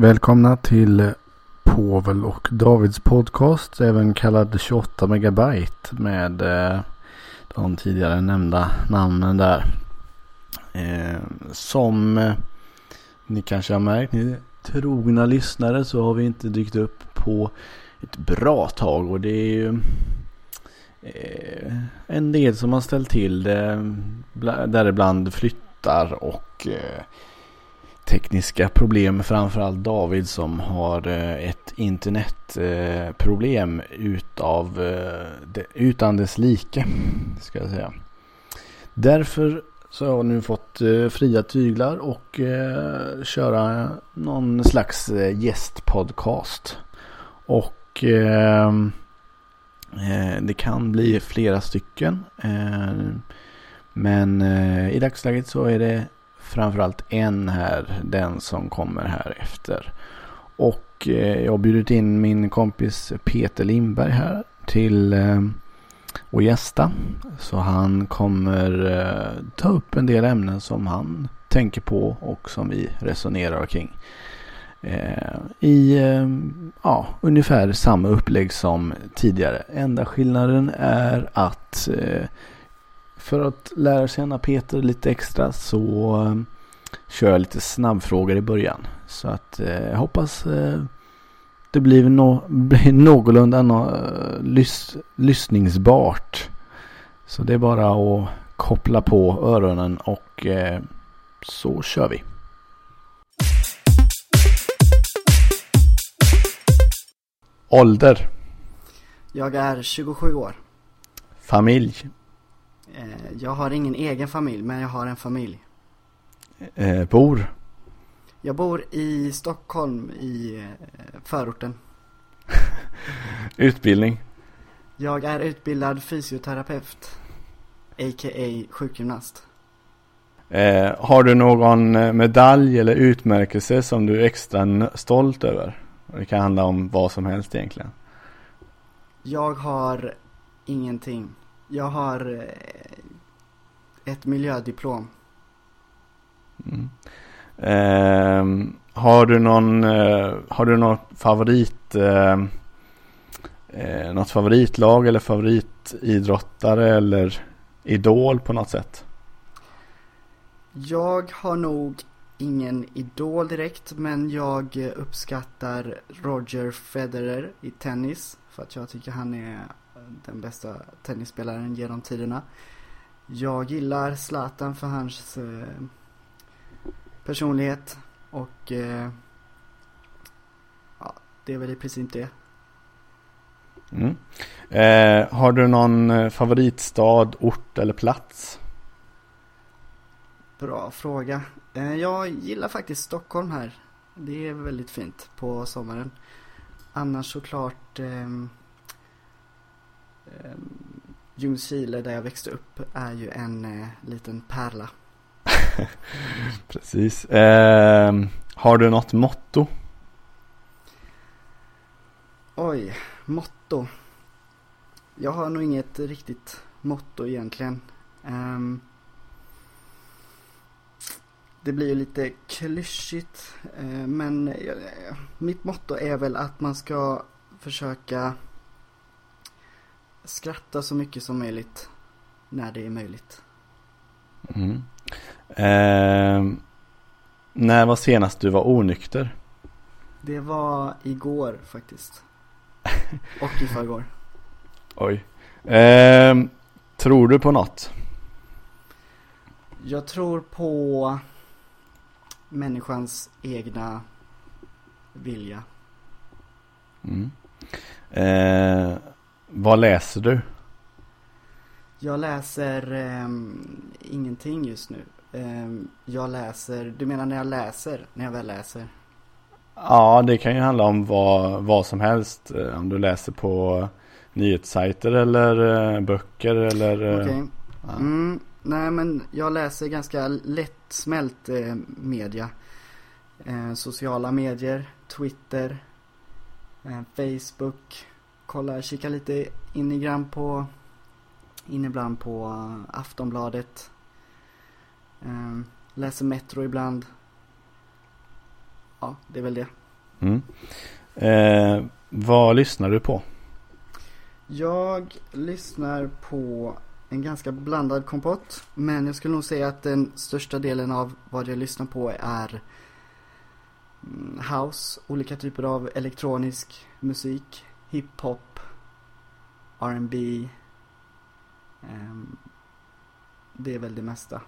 Välkomna till Povel och Davids podcast, även kallad 28 megabyte med eh, de tidigare nämnda namnen där. Eh, som eh, ni kanske har märkt, ni trogna lyssnare, så har vi inte dykt upp på ett bra tag och det är ju eh, en del som har ställt till det, däribland flyttar och eh, tekniska problem. Framförallt David som har eh, ett internetproblem eh, utav, eh, utan dess like. Ska jag säga. Därför så har jag nu fått fria tyglar och köra någon slags gästpodcast. Och ehm, det kan bli flera stycken. Ehm, men i dagsläget så är det framförallt en här, den som kommer här efter. Och eh, jag har bjudit in min kompis Peter Lindberg här till eh, gästa. Så han kommer eh, ta upp en del ämnen som han tänker på och som vi resonerar kring. Eh, I eh, ja, ungefär samma upplägg som tidigare. Enda skillnaden är att eh, för att lära känna Peter lite extra så eh, kör jag lite snabbfrågor i början. Så att eh, jag hoppas eh, det blir, no blir någorlunda no lys lyssningsbart. Så det är bara att koppla på öronen och så kör vi. Ålder? Jag är 27 år. Familj? Eh, jag har ingen egen familj, men jag har en familj. Eh, bor? Jag bor i Stockholm, i eh, förorten. Utbildning? Jag är utbildad fysioterapeut, a.k.a. sjukgymnast. Eh, har du någon eh, medalj eller utmärkelse som du är extra stolt över? Det kan handla om vad som helst egentligen. Jag har ingenting. Jag har eh, ett miljödiplom. Mm. Eh, har du någon, eh, har du någon favorit, eh, eh, något favoritlag eller favoritidrottare eller idol på något sätt? Jag har nog ingen idol direkt men jag uppskattar Roger Federer i tennis för att jag tycker han är den bästa tennisspelaren genom tiderna. Jag gillar Zlatan för hans eh, personlighet och eh, ja, det är väl i princip det. Mm. Eh, har du någon eh, favoritstad, ort eller plats? Bra fråga. Eh, jag gillar faktiskt Stockholm här. Det är väldigt fint på sommaren. Annars såklart eh, eh, Ljungskile där jag växte upp är ju en eh, liten pärla. Precis. Eh, har du något motto? Oj, motto. Jag har nog inget riktigt motto egentligen. Um, det blir ju lite klyschigt. Uh, men uh, mitt motto är väl att man ska försöka skratta så mycket som möjligt när det är möjligt. Mm. Eh, när var senast du var onykter? Det var igår faktiskt. Och i förrgår. Oj. Eh, tror du på något? Jag tror på människans egna vilja. Mm. Eh, vad läser du? Jag läser eh, ingenting just nu. Eh, jag läser, du menar när jag läser? När jag väl läser? Ja, det kan ju handla om vad, vad som helst. Eh, om du läser på nyhetssajter eller eh, böcker eller... Eh. Okay. Ja. Mm, nej, men jag läser ganska lättsmält eh, media. Eh, sociala medier, Twitter, Facebook, kollar, kikar lite in i grann på, in ibland på Aftonbladet. Um, läser Metro ibland. Ja, det är väl det. Mm. Eh, vad lyssnar du på? Jag lyssnar på en ganska blandad kompott. Men jag skulle nog säga att den största delen av vad jag lyssnar på är mm, house, olika typer av elektronisk musik, hiphop, R&B. Um, det är väl det mesta.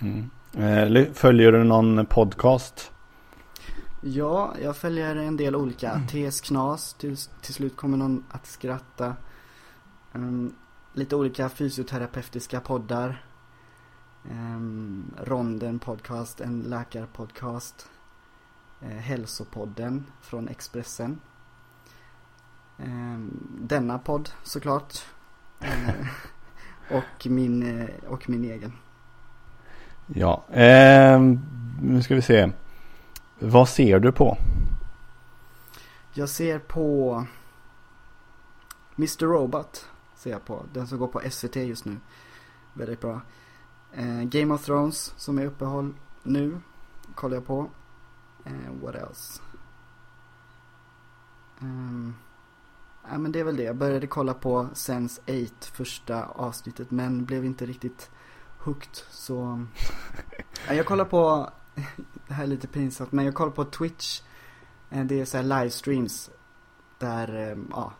Mm. Eh, följer du någon podcast? Ja, jag följer en del olika. Mm. TS Knas, till, till slut kommer någon att skratta. Um, lite olika fysioterapeutiska poddar. Um, Ronden podcast, en läkarpodcast. Uh, hälsopodden från Expressen. Um, denna podd såklart. Uh, och, min, uh, och min egen. Ja, eh, nu ska vi se. Vad ser du på? Jag ser på Mr. Robot. Ser jag på. Den som går på SVT just nu. Väldigt bra. Eh, Game of Thrones som är uppehåll nu. Kollar jag på. Eh, what else? Um, ja men det är väl det. Jag började kolla på Sense 8 första avsnittet men blev inte riktigt hooked. Så ja, jag kollar på det här är lite pinsamt, men jag kollar på Twitch. Eh, det är så här livestreams. Där, eh, ja,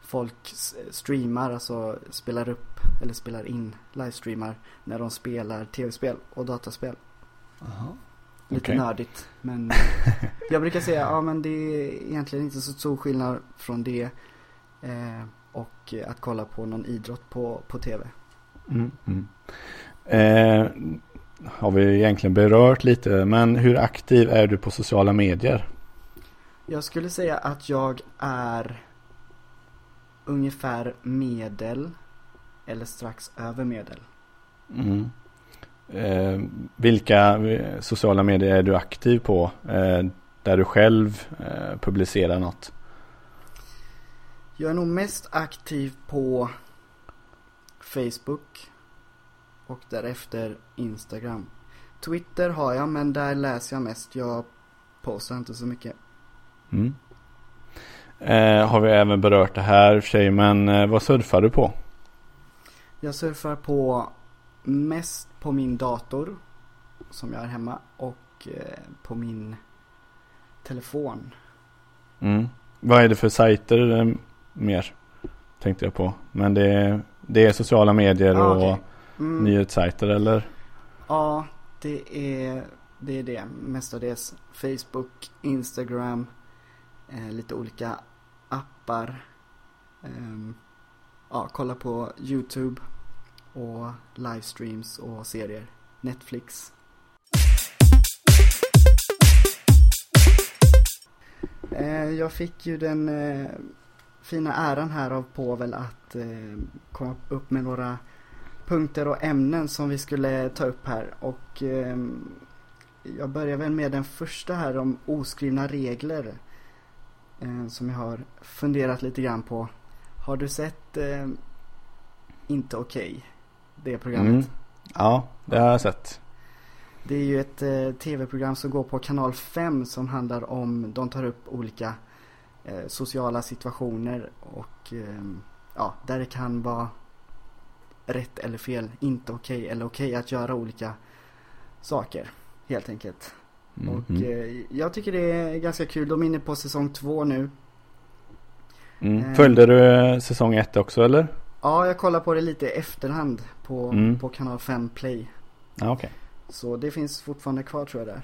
folk streamar, alltså spelar upp eller spelar in livestreamar när de spelar tv-spel och dataspel. Aha. Lite okay. nördigt, men jag brukar säga, ja men det är egentligen inte så stor skillnad från det eh, och att kolla på någon idrott på, på tv. Mm, mm. Eh, har vi egentligen berört lite. Men hur aktiv är du på sociala medier? Jag skulle säga att jag är ungefär medel eller strax över medel. Mm. Eh, vilka sociala medier är du aktiv på? Eh, där du själv eh, publicerar något? Jag är nog mest aktiv på Facebook och därefter Instagram. Twitter har jag men där läser jag mest. Jag postar inte så mycket. Mm. Eh, har vi även berört det här för sig men eh, vad surfar du på? Jag surfar på mest på min dator som jag har hemma och eh, på min telefon. Mm. Vad är det för sajter eh, mer? Tänkte jag på. Men det, det är sociala medier ah, och okay. Mm. Nyhetssajter eller? Ja, det är det, är det mestadels. Facebook, Instagram, eh, lite olika appar. Eh, ja, kolla på YouTube och livestreams och serier. Netflix. Eh, jag fick ju den eh, fina äran här av Povel att eh, komma upp med några punkter och ämnen som vi skulle ta upp här. Och eh, jag börjar väl med den första här om oskrivna regler. Eh, som jag har funderat lite grann på. Har du sett eh, Inte okej? Okay, det programmet. Mm. Ja, det har jag sett. Det är ju ett eh, tv-program som går på kanal 5 som handlar om, de tar upp olika eh, sociala situationer och eh, ja, där det kan vara rätt eller fel, inte okej okay, eller okej okay att göra olika saker. Helt enkelt. Mm. Och eh, jag tycker det är ganska kul. De är inne på säsong två nu. Mm. Eh, Följde du säsong ett också eller? Ja, jag kollar på det lite i efterhand på, mm. på kanal 5 Play. Ja, okay. Så det finns fortfarande kvar tror jag där.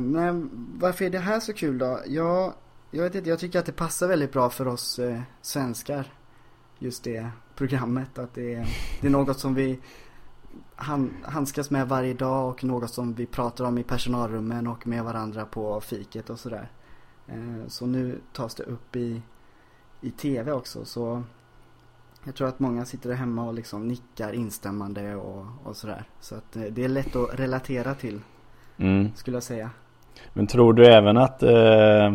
Men varför är det här så kul då? Ja, jag vet inte, jag tycker att det passar väldigt bra för oss eh, svenskar. Just det programmet. Att det är, det är något som vi handskas med varje dag och något som vi pratar om i personalrummen och med varandra på fiket och sådär. Eh, så nu tas det upp i, i tv också. Så jag tror att många sitter hemma och liksom nickar instämmande och, och sådär. Så att eh, det är lätt att relatera till. Mm. Skulle jag säga. Men tror du även att, eh,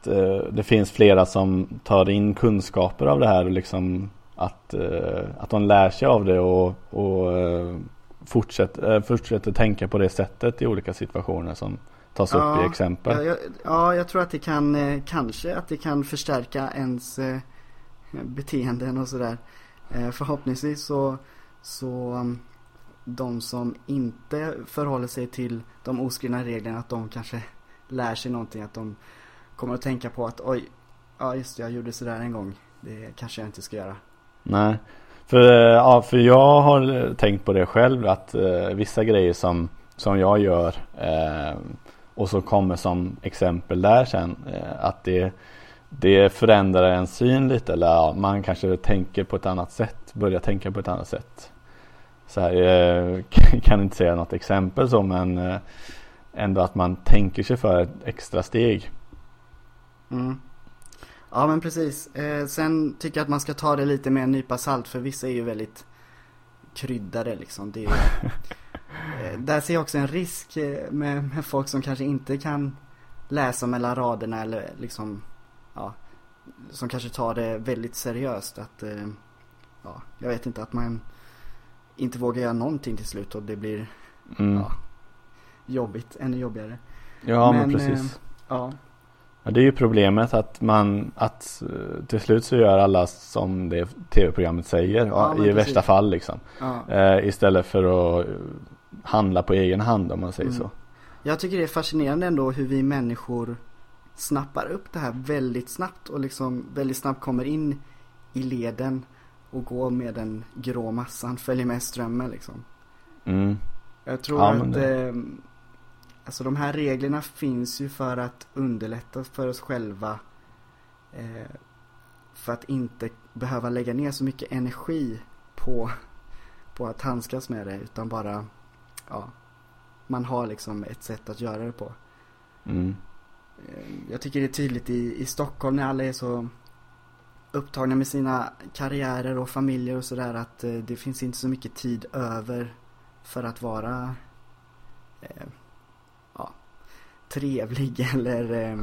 att eh, det finns flera som tar in kunskaper av det här och liksom att, eh, att de lär sig av det och, och eh, fortsätter, eh, fortsätter tänka på det sättet i olika situationer som tas upp i exempel. Ja jag, ja, jag tror att det kan, eh, kanske att det kan förstärka ens eh, beteenden och sådär. Förhoppningsvis så, så um, de som inte förhåller sig till de oskrivna reglerna, att de kanske lär sig någonting, att de kommer att tänka på att oj, ja just det, jag gjorde sådär en gång. Det kanske jag inte ska göra. Nej, för, eh, ja, för jag har eh, tänkt på det själv att eh, vissa grejer som, som jag gör eh, och så kommer som exempel där sen eh, att det, det förändrar en syn lite eller ja, man kanske tänker på ett annat sätt, börjar tänka på ett annat sätt. Så här, eh, kan inte säga något exempel så men eh, ändå att man tänker sig för ett extra steg. Mm. Ja men precis. Eh, sen tycker jag att man ska ta det lite med en nypa salt för vissa är ju väldigt kryddade liksom. Det är, eh, där ser jag också en risk eh, med, med, folk som kanske inte kan läsa mellan raderna eller liksom, ja, som kanske tar det väldigt seriöst. Att, eh, ja, jag vet inte, att man inte vågar göra någonting till slut och det blir, mm. ja, jobbigt, ännu jobbigare. Ja men, men precis. Eh, ja. Ja, det är ju problemet att man att eh, till slut så gör alla som det tv-programmet säger ja, i precis. värsta fall liksom. Ja. Eh, istället för att eh, handla på egen hand om man säger mm. så. Jag tycker det är fascinerande ändå hur vi människor snappar upp det här väldigt snabbt och liksom väldigt snabbt kommer in i leden och går med den grå massan, följer med strömmen liksom. Mm. Jag tror ja, att det... Alltså de här reglerna finns ju för att underlätta för oss själva. Eh, för att inte behöva lägga ner så mycket energi på, på att handskas med det. Utan bara, ja, man har liksom ett sätt att göra det på. Mm. Eh, jag tycker det är tydligt i, i Stockholm när alla är så upptagna med sina karriärer och familjer och sådär att eh, det finns inte så mycket tid över för att vara eh, trevlig eller eh,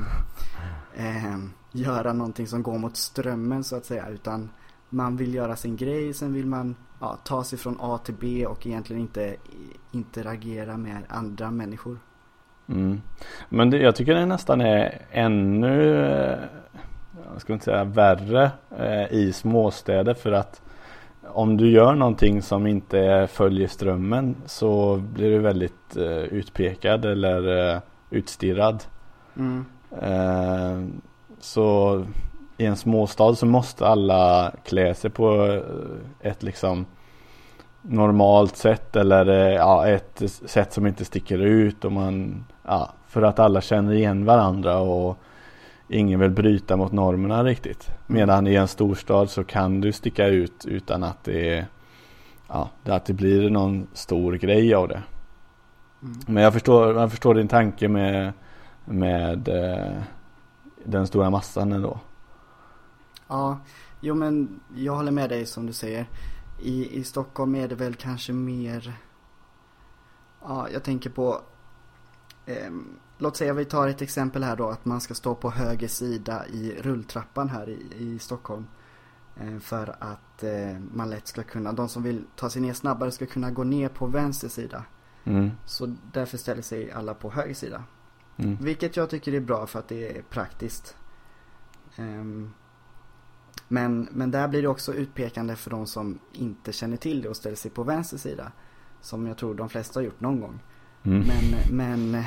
eh, göra någonting som går mot strömmen så att säga. Utan man vill göra sin grej, sen vill man ja, ta sig från A till B och egentligen inte interagera med andra människor. Mm. Men det, jag tycker det nästan är ännu, eh, jag ska inte säga värre eh, i småstäder för att om du gör någonting som inte följer strömmen så blir du väldigt eh, utpekad eller eh, utstirrad. Mm. Eh, så i en småstad så måste alla klä sig på eh, ett liksom normalt sätt eller eh, ja, ett sätt som inte sticker ut och man, ja, för att alla känner igen varandra och ingen vill bryta mot normerna riktigt. Mm. Medan i en storstad så kan du sticka ut utan att det, ja, att det blir någon stor grej av det. Mm. Men jag förstår, jag förstår din tanke med, med eh, den stora massan ändå. Ja, jo men jag håller med dig som du säger. I, i Stockholm är det väl kanske mer, ja jag tänker på, eh, låt säga vi tar ett exempel här då att man ska stå på höger sida i rulltrappan här i, i Stockholm. Eh, för att eh, man lätt ska kunna, de som vill ta sig ner snabbare ska kunna gå ner på vänster sida. Mm. Så därför ställer sig alla på höger sida. Mm. Vilket jag tycker är bra för att det är praktiskt. Um, men, men där blir det också utpekande för de som inte känner till det och ställer sig på vänster sida. Som jag tror de flesta har gjort någon gång. Mm. Men, men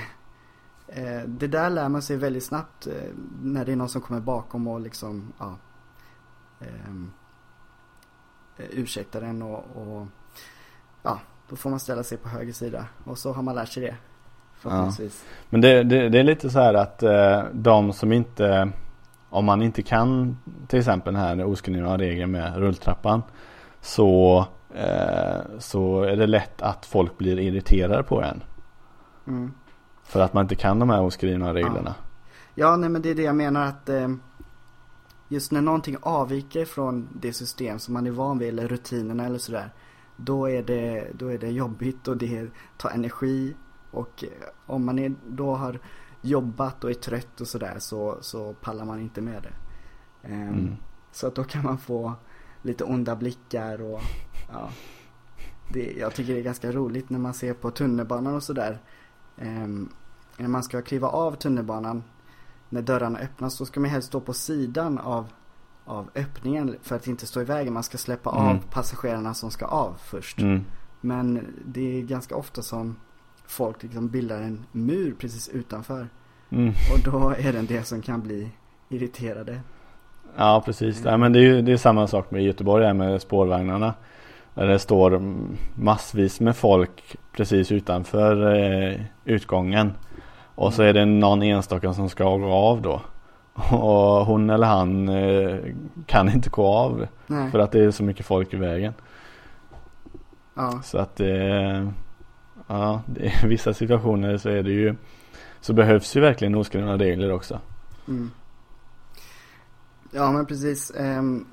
eh, det där lär man sig väldigt snabbt eh, när det är någon som kommer bakom och liksom, ja. Eh, ursäktar den och, och ja, då får man ställa sig på höger sida. Och så har man lärt sig det. Ja. Men det, det, det, är lite så här att eh, de som inte Om man inte kan till exempel den här oskrivna regeln med rulltrappan Så eh, Så är det lätt att folk blir irriterade på en. Mm. För att man inte kan de här oskrivna reglerna. Ja, ja nej men det är det jag menar att eh, Just när någonting avviker från det system som man är van vid eller rutinerna eller sådär då är det, då är det jobbigt och det tar energi. Och eh, om man är, då har jobbat och är trött och sådär så, så pallar man inte med det. Um, mm. Så att då kan man få lite onda blickar och ja. Det, jag tycker det är ganska roligt när man ser på tunnelbanan och sådär. Um, när man ska kliva av tunnelbanan, när dörrarna öppnas, så ska man helst stå på sidan av, av öppningen för att inte stå i vägen. Man ska släppa Mm. av passagerarna som ska av först. Mm. Men det är ganska ofta som folk liksom bildar en mur precis utanför. Mm. Och då är det en del som kan bli irriterade. Ja, precis. Ja, men det är ju det är samma sak med Göteborg här med spårvagnarna. Där det står mm, massvis med folk precis utanför eh, utgången. Och så är det någon enstaka som ska gå av då. Och hon eller han eh, kan inte gå av Nej. för att det är så mycket folk i vägen. Ja. Så att det, ja, i vissa situationer så är det ju så behövs ju verkligen oskrivna regler också. Mm. Ja men precis. Ehm,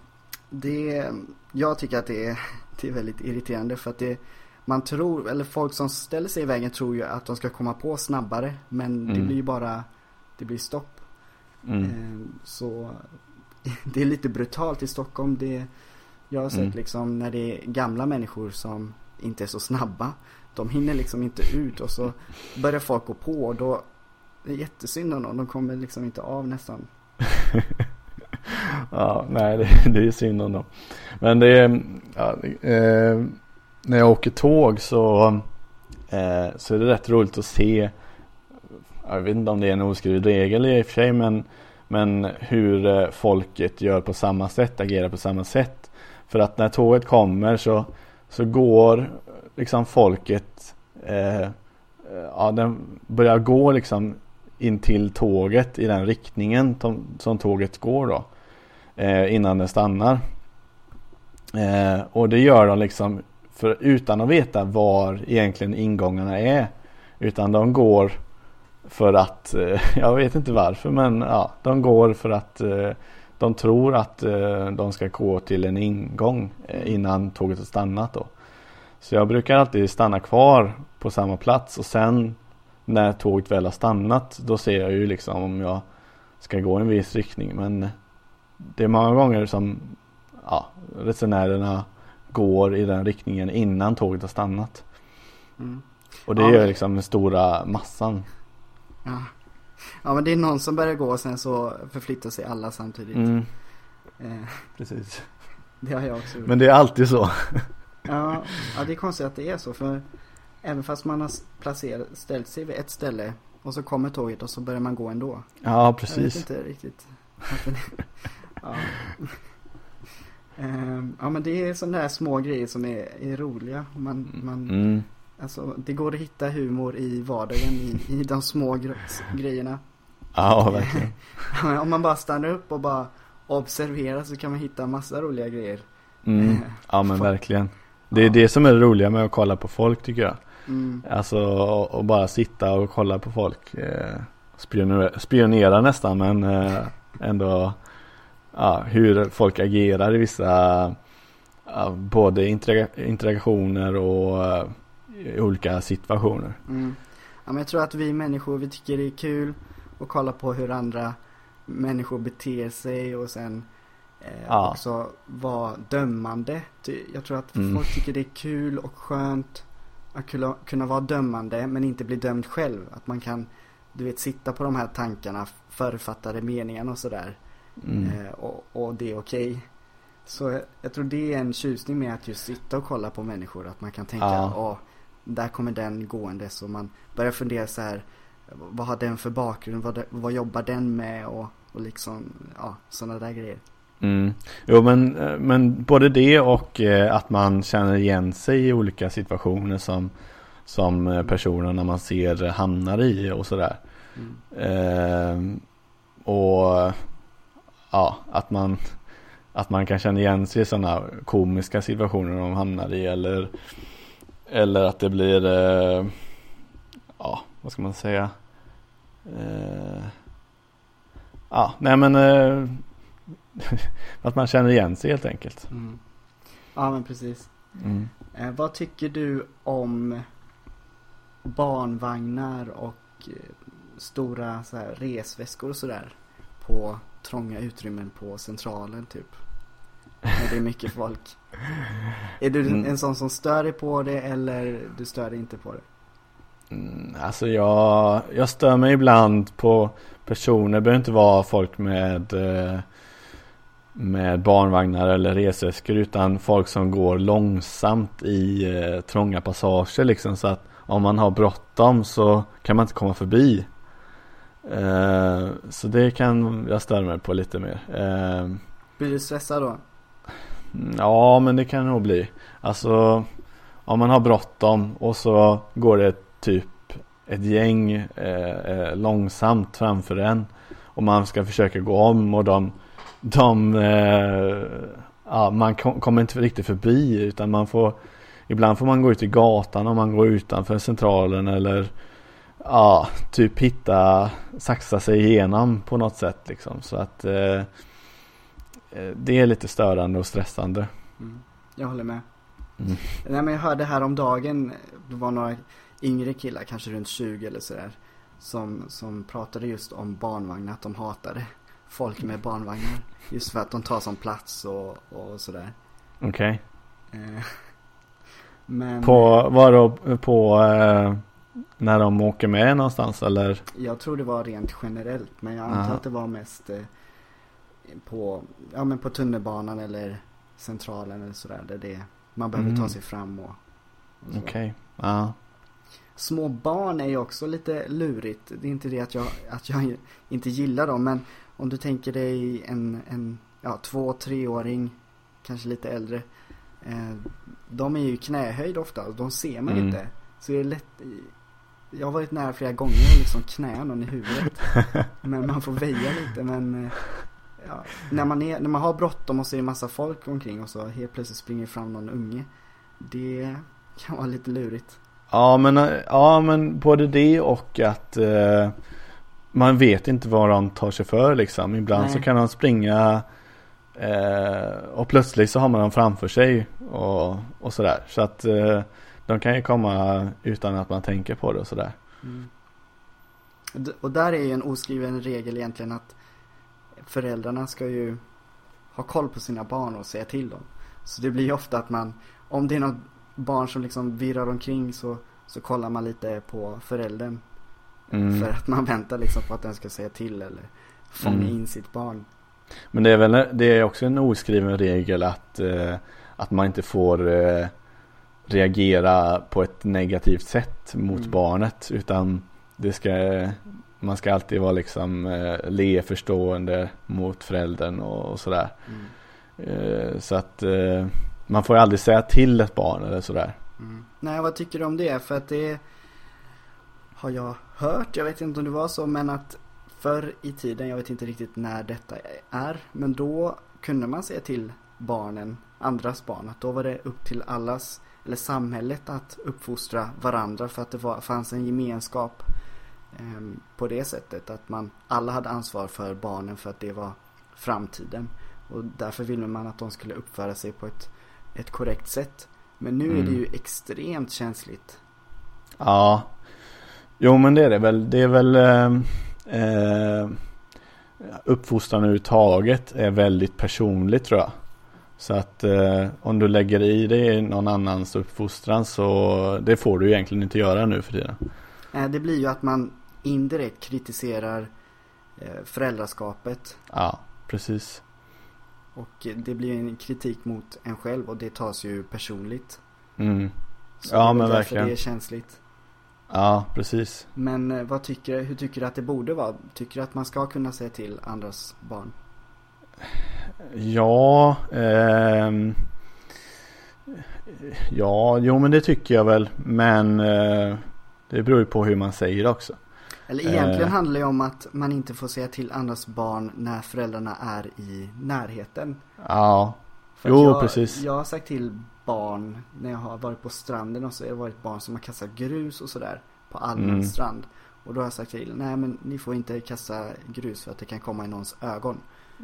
det, jag tycker att det är, det är väldigt irriterande för att det man tror, eller folk som ställer sig i vägen tror ju att de ska komma på snabbare men det Mm. blir ju bara, det blir stopp. Mm. Ehm, Så det är lite brutalt i Stockholm. Det, jag har sett Mm. liksom när det är gamla människor som inte är så snabba. De hinner liksom inte ut och så börjar folk gå på och då det är jättesynd om dem. De kommer liksom inte av nästan. Ja, nej det, det är synd om dem. Men det är, ja, eh, när jag åker tåg så, eh, så är det rätt roligt att se, jag vet inte om det är en oskriven regel i och för sig, men, men hur eh, folket gör på samma sätt, agerar på samma sätt. För att när tåget kommer så, så går liksom folket, eh, ja den börjar gå liksom in till tåget i den riktningen som, som tåget går då eh, innan den stannar. Eh, och det gör de liksom för, utan att veta var egentligen ingångarna är. Utan de går för att, eh, jag vet inte varför men ja, de går för att eh, de tror att eh, de ska gå till en ingång innan tåget har stannat då. Så jag brukar alltid stanna kvar på samma plats och sen när tåget väl har stannat då ser jag ju liksom om jag ska gå i en viss riktning men det är många gånger som ja, resenärerna går i den riktningen innan tåget har stannat. Mm. Och det Ja, gör liksom den stora massan. Ja. ja men det är någon som börjar gå och sen så förflyttar sig alla samtidigt. Mm, Eh, precis. det har jag också gjort. Men det är alltid så. Ja, ja, det är konstigt att det är så för även fast man har placerat, ställt sig vid ett ställe och så kommer tåget och så börjar man gå ändå. Ja, Jag vet precis. inte riktigt. ja. Ehm, ja men det är sådana där små grejer som är, är roliga. Man, man, Mm. Alltså, det går att hitta humor i vardagen i, i de små gre- grejerna. Ja, verkligen. Om man bara stannar upp och bara observerar så kan man hitta massa roliga grejer. Mm. Eh, Ja, men verkligen. Det är Ja. det som är det roliga med att kolla på folk tycker jag. Mm, Alltså och och bara sitta och kolla på folk. Eh, spionera, spionera nästan men eh, ändå ja, hur folk agerar i vissa ja, både interaga- interaktioner och olika situationer. mm. Ja, men jag tror att vi människor, vi tycker det är kul att kolla på hur andra människor beter sig och sen eh, Ja. också vara dömande. Jag tror att Mm. folk tycker det är kul och skönt att kunna, kunna vara dömande men inte bli dömd själv. Att man kan, du vet, sitta på de här tankarna, författade meningarna och sådär. Mm. Eh, och, och det är okej. Så jag, jag tror det är en tjusning med att just sitta och kolla på människor. Att man kan tänka, Ja. Där kommer den gående. Så man börjar fundera så här, vad har den för bakgrund? Vad, vad jobbar den med? Och, och liksom, ja, sådana där grejer. Mm. Jo men, eh, men både det och eh, att man känner igen sig i olika situationer som, som eh, personerna man ser hamnar i och sådär. Mm. Ehm, och ja, att man, att man kan känna igen sig i sådana komiska situationer de hamnar i eller, eller att det blir, eh, ja vad ska man säga? Eh, ja, nej men eh, att man känner igen sig helt enkelt. Mm. Ja, men precis. Mm. Eh, vad tycker du om barnvagnar och eh, stora så här, resväskor och sådär på trånga utrymmen på centralen typ? När det är mycket folk. Är du Mm. en sån som stör dig på det eller du stör dig inte på det? Mm, alltså jag, jag stör mig ibland på personer, det behöver inte vara folk med eh, med barnvagnar eller resväskor utan folk som går långsamt i eh, trånga passager liksom så att om man har bråttom så kan man inte komma förbi. Eh, så det kan jag störa mig på lite mer. Blir du stressad då? Ja men det kan det nog bli. Alltså om man har bråttom och så går det typ ett gäng eh, eh, långsamt framför en och man ska försöka gå om och de, de eh, ja, man kom, kommer inte riktigt förbi utan man får ibland får man gå ut i gatan om man går utanför centralen eller ja, typ hitta, saxa sig igenom på något sätt liksom så att eh det är lite störande och stressande. Mm. Jag håller med. Mm. Nej men jag hörde här om dagen, det var några yngre killar, kanske runt 20 eller sådär. Som, som pratade just om barnvagnar, att de hatade folk med barnvagnar. Just för att de tar som plats och, och sådär. Okej. Eh, men På, var då på eh, när de åker med någonstans eller? jag tror det var rent generellt. Men jag antar Aha. att det var mest eh, på, ja, men på tunnelbanan eller centralen eller sådär. Där det, man behöver Mm. ta sig fram och, och. Okej. Ja. Små barn är ju också lite lurigt. Det är inte det att jag, att jag inte gillar dem. Men om du tänker dig en, en ja, två, treåring, kanske lite äldre. Eh, de är ju knähöjd ofta och de ser man Mm. inte. Så det är lätt. Jag har varit nära flera gånger och liksom knä någon i huvudet. men man får väja lite. Men eh, ja, när, man är, när man har bråttom och så är det massa folk omkring och så helt plötsligt springer fram någon unge. Det kan vara lite lurigt. Ja men, ja men både det och att eh, man vet inte vad de tar sig för liksom. Ibland Nej. så kan de springa eh, och plötsligt så har man dem framför sig och, och sådär. Så att eh, de kan ju komma utan att man tänker på det och sådär. Mm. Och där är ju en oskriven regel egentligen att föräldrarna ska ju ha koll på sina barn och säga till dem. Så det blir ju ofta att man, om det är något barn som liksom virrar omkring så, så kollar man lite på föräldern. Mm. För att man väntar liksom på att den ska säga till eller fånga Mm. in sitt barn. Men det är väl det är också en oskriven regel att, eh, att man inte får eh, reagera på ett negativt sätt mot Mm. barnet utan det ska man ska alltid vara liksom eh, le förstående mot föräldern och, och sådär. Mm. Eh, så att eh, man får aldrig säga till ett barn eller sådär. Mm. Nej, vad tycker du om det? För att det har jag hört, jag vet inte om det var så, men att förr i tiden, jag vet inte riktigt när detta är, men då kunde man säga till barnen, andras barn, att då var det upp till allas, eller samhället att uppfostra varandra för att det var, fanns en gemenskap på det sättet. Att man, alla hade ansvar för barnen för att det var framtiden. Och därför ville man att de skulle uppföra sig på ett, ett korrekt sätt. Men nu är det Mm. ju extremt känsligt. Ja, jo men det är det väl. Det är väl eh, eh, uppfostran överhuvudtaget är väldigt personligt tror jag. Så att eh, om du lägger i dig någon annans uppfostran så det får du egentligen inte göra nu för tiden. Eh, Det blir ju att man indirekt kritiserar eh, föräldraskapet. Ja, precis. Och det blir en kritik mot en själv och det tas ju personligt. Mm. Så Ja, men verkligen. det är känsligt. Ja, precis. Men eh, vad tycker, hur tycker du att det borde vara? Tycker du att man ska kunna säga till andras barn? Ja, ehm, ja, jo men det tycker jag väl. Men eh, det beror ju på hur man säger det också. Eller egentligen Eh. handlar det om att man inte får säga till andras barn när föräldrarna är i närheten. Ja, För Jo, jag, precis. Jag har sagt till barn när jag har varit på stranden och så har det varit barn som har kastat grus och sådär på allmän Mm. strand. Och då har jag sagt till, nej men ni får inte kasta grus för att det kan komma i någons ögon.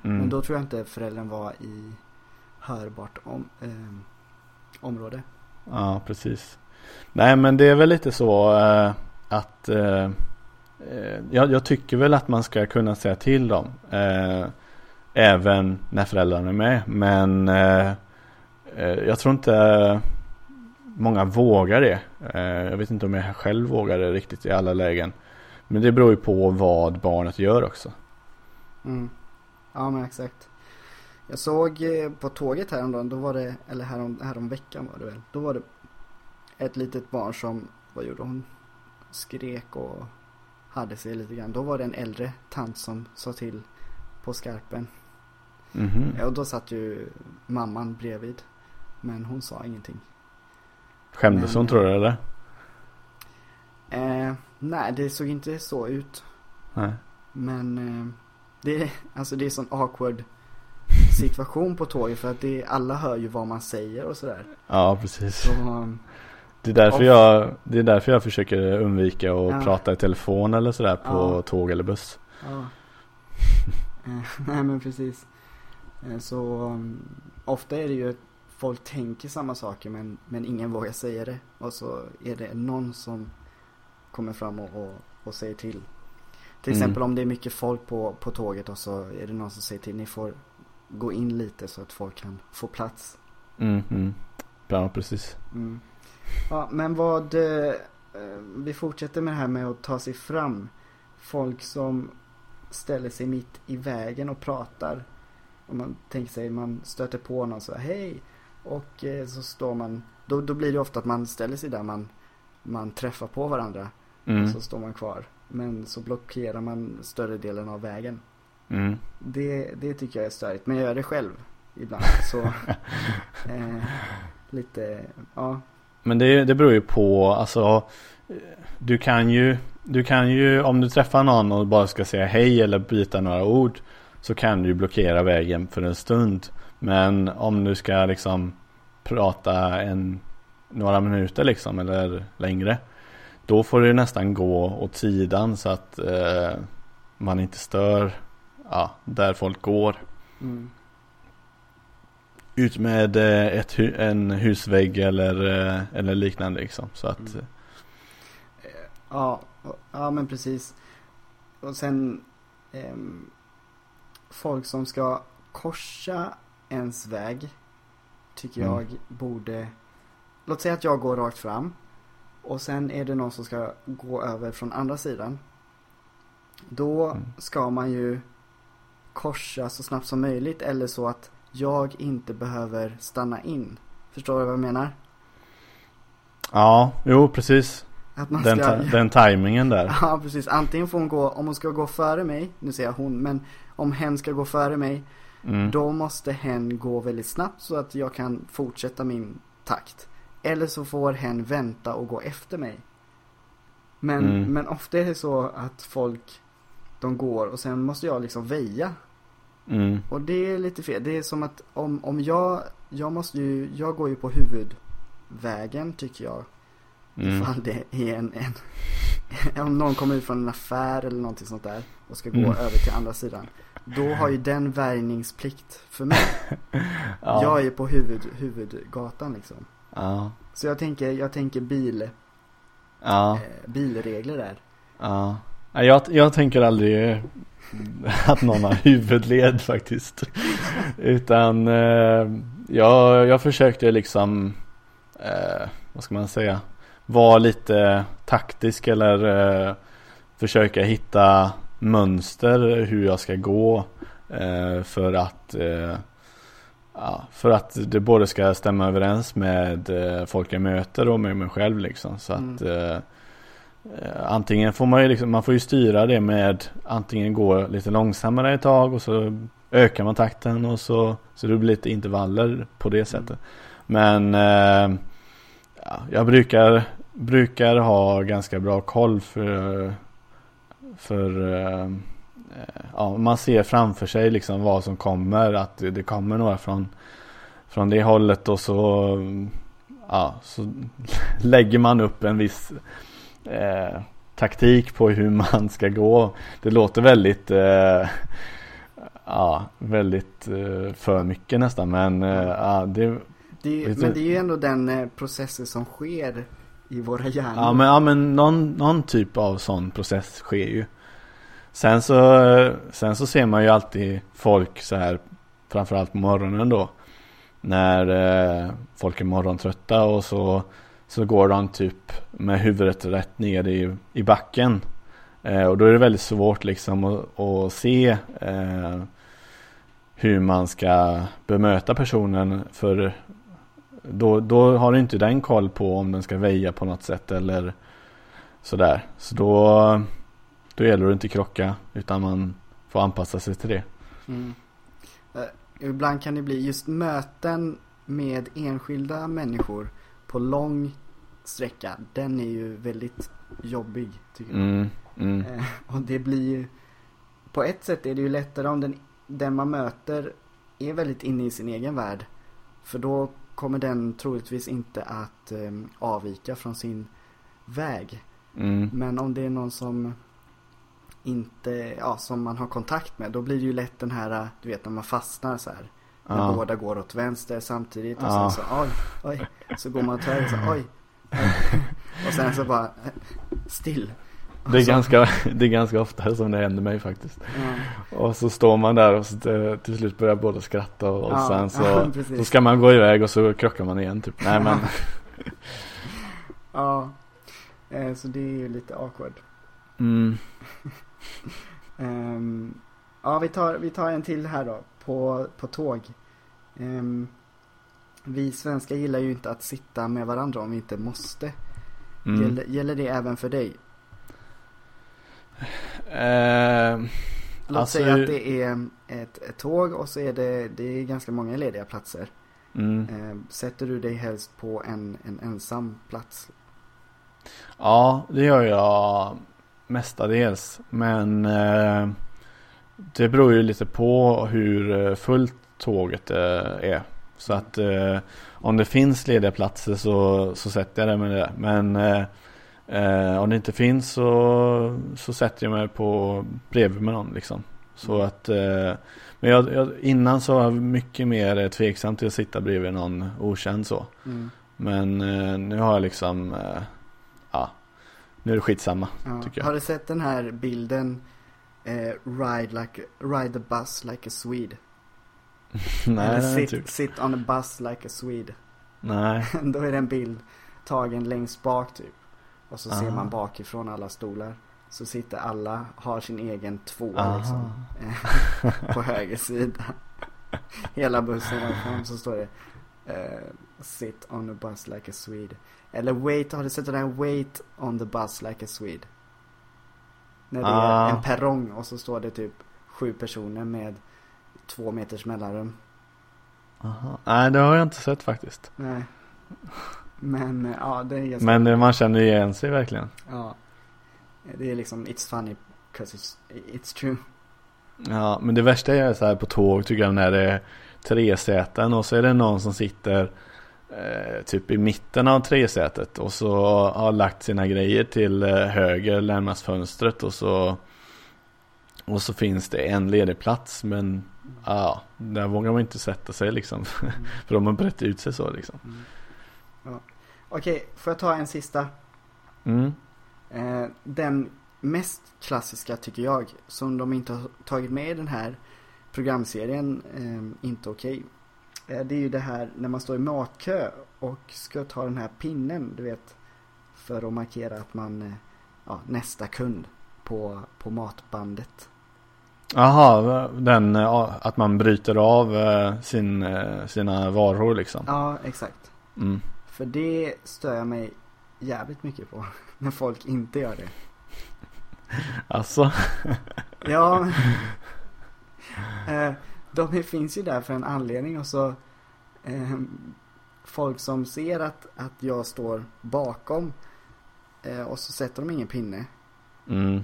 mm. Men då tror jag inte föräldern var i hörbart om, eh, område. Ja, precis. Nej, men det är väl lite så eh, att eh, Eh, jag, jag tycker väl att man ska kunna säga till dem. Eh, även när föräldrarna är med. Men eh, eh, jag tror inte många vågar det. Eh, jag vet inte om jag själv vågar det riktigt i alla lägen. Men det beror ju på vad barnet gör också. Mm. Ja men exakt. Jag såg eh, på tåget häromdagen, då var det, eller härom, härom veckan var det väl. Då var det ett litet barn som, vad gjorde hon? Skrek och hade sig lite grann. Då var det en äldre tant som sa till på skarpen. Mhm. Ja, och då satt ju mamman bredvid. Men hon sa ingenting. Skämdes Men- hon tror du eller? Eh, nej, det såg inte så ut. Nej. Men eh, det, är, alltså det är sån awkward situation på tåget för att det, alla hör ju vad man säger och sådär. Ja precis. Så, um, Det är därför jag, det är därför jag försöker undvika att Ja. prata i telefon eller sådär på Ja. tåg eller buss. ja. Eh, nej men precis. Eh, så um, ofta är det ju att folk tänker samma saker men, men ingen vågar säga det. Och så är det någon som kommer fram och, och, och säger till. Till Mm. exempel om det är mycket folk på, på tåget och så är det någon som säger till. Ni får gå in lite så att folk kan få plats. Mm, mm. Ja precis. Mm. Ja, men vad, eh, vi fortsätter med det här med att ta sig fram. Folk som ställer sig mitt i vägen och pratar. Om man tänker sig, man stöter på någon så här, hej. Och eh, så står man, då, då blir det ofta att man ställer sig där man, man träffar på varandra. Mm. Och så står man kvar. Men så blockerar man större delen av vägen. Mm. Det, det tycker jag är störigt. Men jag gör det själv ibland. Så eh, lite, ja. Men det, det beror ju på, alltså du kan ju, du kan ju, om du träffar någon och bara ska säga hej eller byta några ord så kan du ju blockera vägen för en stund. Men om du ska liksom prata en, några minuter liksom eller längre då får du nästan gå åt sidan så att eh, man inte stör ja, där folk går. Mm. Ut med eh, ett, en husvägg eller, eh, eller liknande liksom. Så att Mm. Ja, och- ja men precis. Och sen ehm, folk som ska korsa ens väg tycker Mm. jag borde Låt säga att jag går rakt fram och sen är det någon som ska gå över från andra sidan. Då Mm. ska man ju korsa så snabbt som möjligt eller så att jag inte behöver stanna in. Förstår du vad jag menar? Ja, jo precis. Man Den, ska... ta- den tajmingen där. Ja precis, antingen får hon gå, om hon ska gå före mig, nu säger jag hon, men om hen ska gå före mig, Mm. då måste hen gå väldigt snabbt så att jag kan fortsätta min takt. Eller så får hen vänta och gå efter mig. Men, Mm. men ofta är det så att folk, de går och sen måste jag liksom väja. Mm. Och det är lite fel. Det är som att om, om jag, jag måste ju, jag går ju på huvudvägen tycker jag. Mm. Ifall det är en, en om någon kommer ut från en affär eller någonting sånt där och ska gå Mm. över till andra sidan. Då har ju den värjningsplikt för mig. Ja. Jag är på huvud, huvudgatan liksom. Ja. Så jag tänker, jag tänker bil, Ja. eh, bilregler där. Ja. Ja, Jag, jag tänker aldrig att någon har huvudled faktiskt. Utan eh, jag, jag försökte liksom, eh, vad ska man säga, vara lite taktisk eller eh, försöka hitta mönster hur jag ska gå eh, för att eh, Ja, för att det både ska stämma överens med eh, folk jag möter och med mig själv liksom. Så att Mm. Eh, Antingen får man ju liksom, man får ju styra det med antingen gå lite långsammare ett tag och så ökar man takten och så, så det blir lite intervaller på det sättet. Men eh, ja, jag brukar, brukar ha ganska bra koll för, för eh, ja, man ser framför sig liksom vad som kommer, att det, det kommer några från, från det hållet och så, ja, så lägger man upp en viss eh, taktik på hur man ska gå. Det låter väldigt eh, Ja, väldigt eh, för mycket nästan men eh, ja, det, Det är, men det är ju ändå den processen som sker i våra hjärnor. ja, men, ja men någon, någon typ av sån process sker ju. Sen så, sen så ser man ju alltid folk så här framförallt på morgonen då. när eh, folk är morgontrötta och så, så går de typ med huvudet rätt ner i, i backen. Eh, och då är det väldigt svårt liksom att, att se eh, hur man ska bemöta personen för då, då har du inte den koll på om den ska väja på något sätt eller sådär. Så då, då gäller det inte krocka utan man får anpassa sig till det. Mm. Eh, ibland kan det bli just möten med enskilda människor på lång sträcka. Den är ju väldigt jobbig tycker jag. Mm, mm. Uh, och det blir ju på ett sätt är det ju lättare om den, den man möter är väldigt inne i sin egen värld. För då kommer den troligtvis inte att um, avvika från sin väg. Mm. Men om det är någon som inte, ja som man har kontakt med, då blir det ju lätt den här, du vet när man fastnar så här. När Ja. båda går åt vänster samtidigt och Ja. sen så oj, oj. Så går man åt höger så oj. och sen så bara eh, still. Det är, Så- ganska, det är ganska ofta som det händer mig faktiskt. Ja, Och så står man där och så till, till slut börjar båda skratta och, och Ja, sen så, ja, så ska man gå iväg och så krockar man igen typ. Nej men, ja. Eh, så det är ju lite awkward. mm, Ehm, ja, vi tar, vi tar en till här då. På, på tåg. Ehm, vi svenskar gillar ju inte att sitta med varandra om vi inte måste. mm. Gäller, gäller det även för dig? Eh, Låt Alltså- säga att det är ett, ett tåg och så är det, det är ganska många lediga platser. mm. Ehm, sätter du dig helst på en, en ensam plats? Ja, det gör jag mestadels. Men eh, det beror ju lite på hur eh, fullt tåget eh, är. Så att eh, om det finns lediga platser så, så sätter jag det med det. Men eh, eh, om det inte finns så, så sätter jag mig på bredvid med någon liksom. Så att eh, men jag, jag, innan så var jag mycket mer eh, tveksam till att sitta bredvid någon okänd så. Mm. Men eh, nu har jag liksom, ja, nu är det skitsamma. Ja. Tycker jag. Har du sett den här bilden ride, like, ride the bus like a Swede? Nej, Eller sit, gjort. sit on a bus like a Swede. Nej. Då är det en bild tagen längst bak typ. Och så ser Ah. man bakifrån alla stolar. Så sitter alla, har sin egen tvåa Aha. liksom. på höger sida. Hela bussen och fram så står det eh, Sit on a bus like a Swede. Eller wait, har du sett den här Wait on the bus like a Swede? När det Ah. är en perrong och så står det typ sju personer med två meters mellanrum. Aha. Nej, det har jag inte sett faktiskt. Nej. Men eh, ja, det är ganska Men eh, man känner igen sig verkligen. Ja. Det är liksom, it's funny because it's, it's true. Ja, men det värsta är så här på tåg tycker jag när det är tre säten och så är det någon som sitter eh, typ i mitten av tresätet och så har lagt sina grejer till eh, höger närmast fönstret och så och så finns det en ledig plats men ja, där vågar man inte sätta sig liksom för de har brett ut sig så liksom. Mm. Ja. Okej, får jag ta en sista? Mm. Eh, den mest klassiska tycker jag, som de inte har tagit med i den här programserien, eh, inte okej. Eh, det är ju det här när man står i matkö och ska ta den här pinnen, du vet. För att markera att man, eh, ja, nästa kund på, på matbandet. Jaha, den eh, att man bryter av eh, sin, eh, sina varor liksom. Ja, exakt. Mm. För det stör jag mig jävligt mycket på. När folk inte gör det. Alltså, Ja. de finns ju där för en anledning och så folk som ser att, att jag står bakom och så sätter de ingen pinne. mm.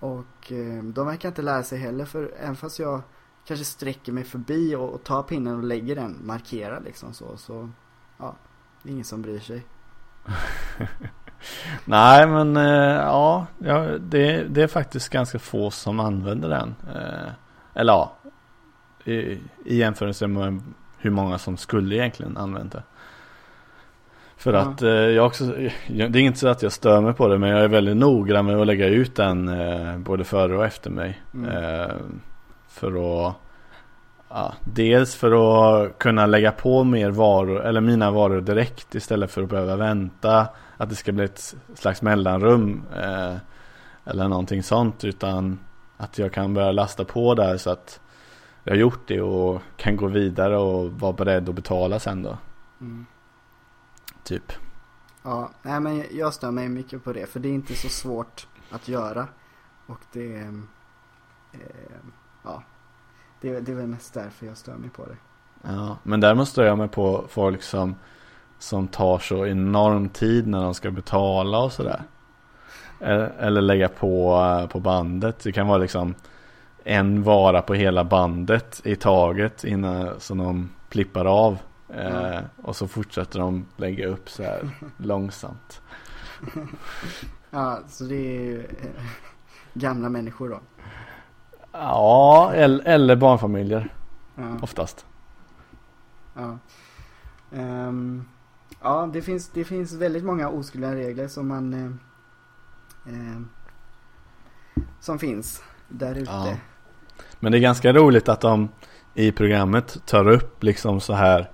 Och eh, de verkar inte lära sig heller för även fast jag kanske sträcker mig förbi och, och tar pinnen och lägger den, markerar liksom så, så ja, det är ingen som bryr sig. Nej men eh, ja, det, det är faktiskt ganska få som använder den. Eh, eller ja, i, i jämförelse med hur många som skulle egentligen använda det. För Ja. att eh, jag också, det är inte så att jag stör mig på det men jag är väldigt noggrann med att lägga ut den eh, både före och efter mig. Mm. Eh, för att ja, dels för att kunna lägga på mer varor eller mina varor direkt istället för att behöva vänta att det ska bli ett slags mellanrum eh, eller någonting sånt utan att jag kan börja lasta på där så att jag har gjort det och kan gå vidare och vara beredd att betala sen då. Mm. Typ. Ja, nej men jag stör mig mycket på det för det är inte så svårt att göra. Och det, eh, ja, det, det är väl mest därför jag stör mig på det. Ja, men däremot stör jag mig på folk som, som tar så enorm tid när de ska betala och sådär. Eller, eller lägga på, eh, på bandet. Det kan vara liksom en vara på hela bandet i taget innan som de plippar av. Eh, och så fortsätter de lägga upp så här långsamt. Ja, så det är ju eh, gamla människor då. Ja, eller, eller barnfamiljer Ja, oftast. ja. Ehm, ja det, finns, det finns väldigt många oskrivna regler som man eh, eh, som finns där ute. Ja. Men det är ganska roligt att de i programmet tar upp liksom så här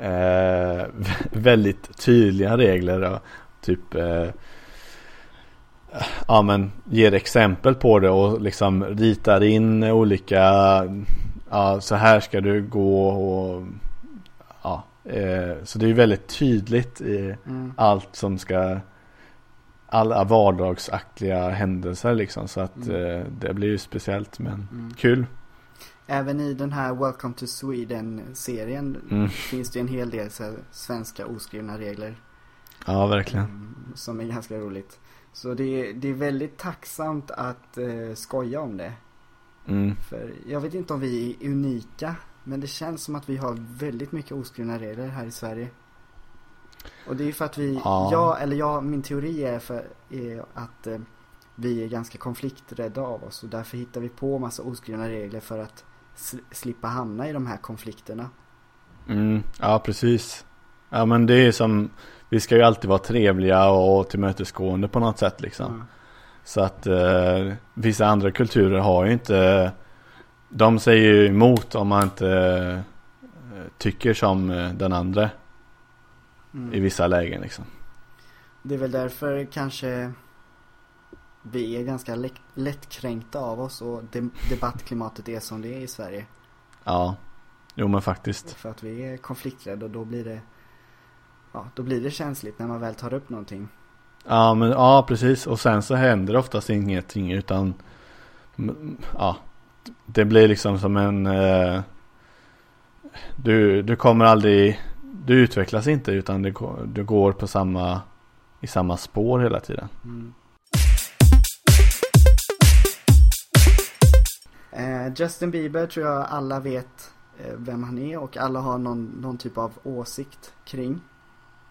eh, väldigt tydliga regler. Och typ eh, ja men ger exempel på det och liksom ritar in olika ja så här ska du gå och ja eh, så det är väldigt tydligt i Mm. allt som ska alla vardagsaktiga händelser liksom så att Mm. eh, det blir ju speciellt men Mm. kul. Även i den här Welcome to Sweden-serien Mm. finns det en hel del så svenska oskrivna regler. Ja verkligen. Mm, Som är ganska roligt. Så det är, det är väldigt tacksamt att eh, skoja om det. Mm. För jag vet inte om vi är unika. Men det känns som att vi har väldigt mycket oskrivna regler här i Sverige. Och det är för att vi, Ja. jag, eller jag, min teori är, för, är att eh, vi är ganska konflikträdda av oss. Och därför hittar vi på massa oskrivna regler för att sl- slippa hamna i de här konflikterna. Mm. Ja precis. Ja men det är som Vi ska ju alltid vara trevliga och tillmötesgående på något sätt liksom. Ja. Så att eh, vissa andra kulturer har ju inte De säger ju emot om man inte eh, tycker som eh, den andra Mm. i vissa lägen liksom. Det är väl därför kanske vi är ganska lätt, lättkränkta av oss och de, debattklimatet är som det är i Sverige. Ja, jo men faktiskt. För att vi är konflikträdda och då blir det Ja, då blir det känsligt när man väl tar upp någonting. Ja men ja precis och sen så händer oftast ingenting utan Ja Det blir liksom som en eh, du, du kommer aldrig Du utvecklas inte utan du, du går på samma I samma spår hela tiden Mm. Eh, Justin Bieber tror jag alla vet eh, vem han är och alla har någon, någon typ av åsikt kring.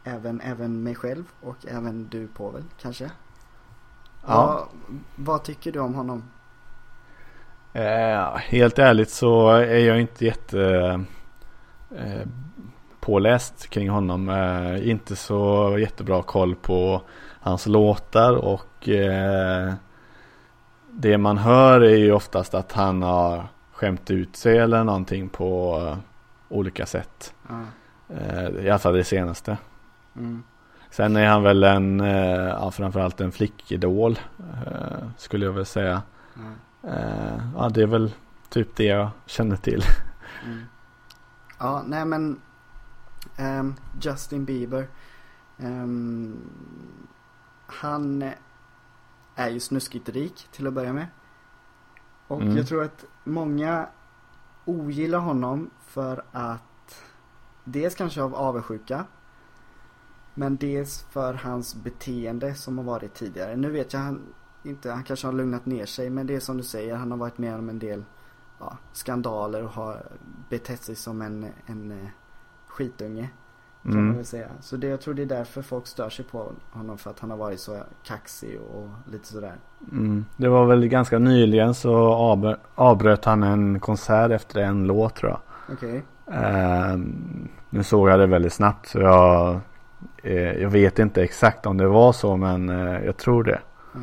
Även, även mig själv och även du Povel kanske. Ja Vad, vad tycker du om honom? eh, Helt ärligt så är jag inte jätte eh, Påläst kring honom eh, Inte så jättebra koll på Hans låtar och eh, Det man hör är ju oftast att han har Skämt ut sig eller någonting på eh, Olika sätt eh, I alla fall det senaste Mm. Sen är han väl en eh, ja, Framförallt en flickidol Skulle jag väl säga. Eh, ja, det är väl typ det jag känner till. Mm. Ja, nej men ehm, Justin Bieber. ehm, han är ju snuskigt rik till att börja med. Och Mm. jag tror att många ogillar honom för att dels kanske av avundsjuka. Men dels för hans beteende som har varit tidigare. Nu vet jag han inte, han kanske har lugnat ner sig men det är som du säger, han har varit med om en del ja, skandaler och har betett sig som en, en eh, skitunge. Kan man Mm. väl säga. Så det, jag tror det är därför folk stör sig på honom för att han har varit så kaxig och lite sådär. Mm. Det var väl ganska nyligen så avbr- avbröt han en konsert efter en låt tror jag. Okej. Eh, nu såg jag det väldigt snabbt så jag, eh, jag vet inte exakt om det var så men eh, jag tror det. Ja.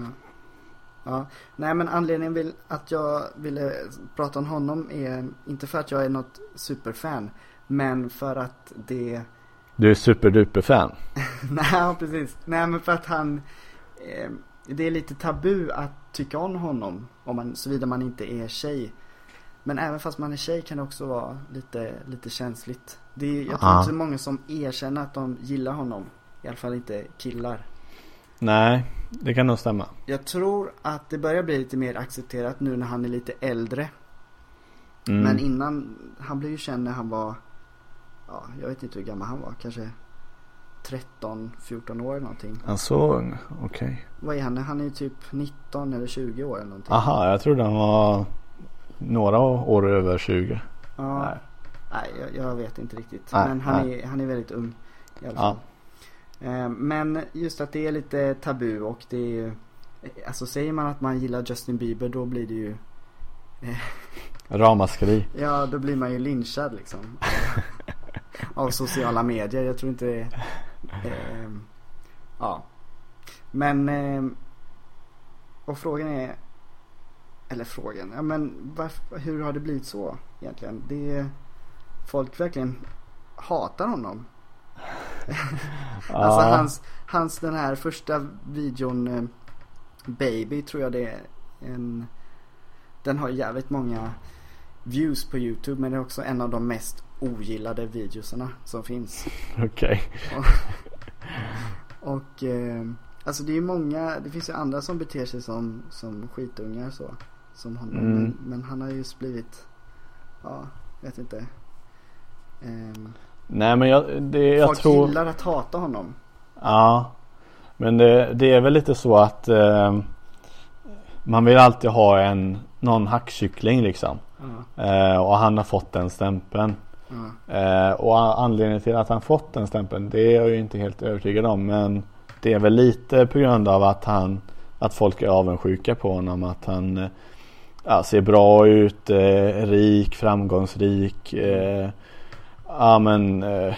Ja, nej men anledningen till att jag ville prata om honom är inte för att jag är något superfan. Men för att det... Du är superduper-fan. nej, precis. Nej, men för att han... Eh, det är lite tabu att tycka om honom. Om man, såvida man inte är tjej. Men även fast man är tjej kan det också vara lite, lite känsligt. Det är, jag tror Ja. inte många som erkänner att de gillar honom. I alla fall inte killar. Nej, det kan nog stämma. Jag tror att det börjar bli lite mer accepterat nu när han är lite äldre. Mm. Men innan, han blev ju känd när han var, ja jag vet inte hur gammal han var, kanske 13, 14 år eller någonting. Han så ung, okej. Vad är han? Han är ju typ 19 eller 20 år eller någonting. Aha, jag trodde han var några år över 20. Ja, Nej. nej, jag, jag vet inte riktigt. Nej, men han nej. är, han är väldigt ung i alla Ja. fall. Eh, Men just att det är lite tabu och det är ju, alltså säger man att man gillar Justin Bieber då blir det ju, Ramaskri. ja då blir man ju lynchad liksom. Av sociala medier, jag tror inte det eh, Ja. Men, eh, och frågan är, eller frågan, ja men varför, hur har det blivit så egentligen? Det folk verkligen hatar honom. Alltså Ja. hans, hans den här första videon eh, Baby tror jag det är en Den har jävligt många views på youtube men det är också en av de mest ogillade videosarna som finns. Okej. Och eh, alltså det är ju många, det finns ju andra som beter sig som, som skitungar så. Som honom. Mm. Men, men han har just blivit, ja, vet inte. Ehm, Nej men jag, det, jag folk tror. gillar att hata honom. Ja. Men det, det är väl lite så att eh, man vill alltid ha en någon hackkyckling liksom. Ja, Eh, och han har fått den stämpeln. Eh, och anledningen till att han fått den stämpeln det är jag ju inte helt övertygad om. Men det är väl lite på grund av att han att folk är avundsjuka på honom. Att han eh, ja, ser bra ut, eh, rik, framgångsrik. Eh, ja men eh,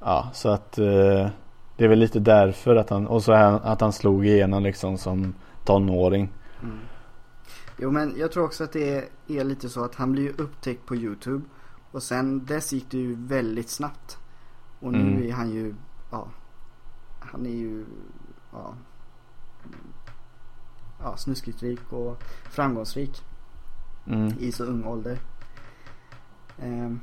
ja så att eh, det är väl lite därför att han och så är han, att han slog igenom liksom som tonåring. mm. Jo men jag tror också att det är, är lite så att han blir ju upptäckt på youtube. Och sen dess gick det ju väldigt snabbt. Och nu Mm. är han ju, ja. Han är ju, ja. Ja, snuskigt rik och framgångsrik. Mm. i så ung ålder. Ehm,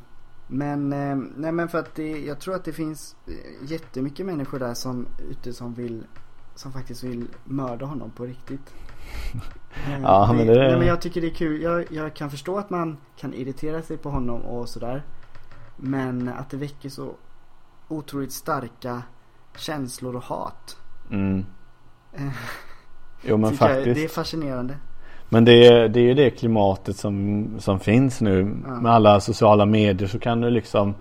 Men, ehm, nej men för att det, jag tror att det finns eh, jättemycket människor där som ute som vill, som faktiskt vill mörda honom på riktigt. Ehm, Ja, men det- Nej men jag tycker det är kul, jag, jag kan förstå att man kan irritera sig på honom och sådär. Men att det väcker så otroligt starka känslor och hat. Mm. Jo men tycker jag, faktiskt. det är fascinerande. Men det är, det är ju det klimatet som, som finns nu. Ja. Med alla sociala medier så kan du liksom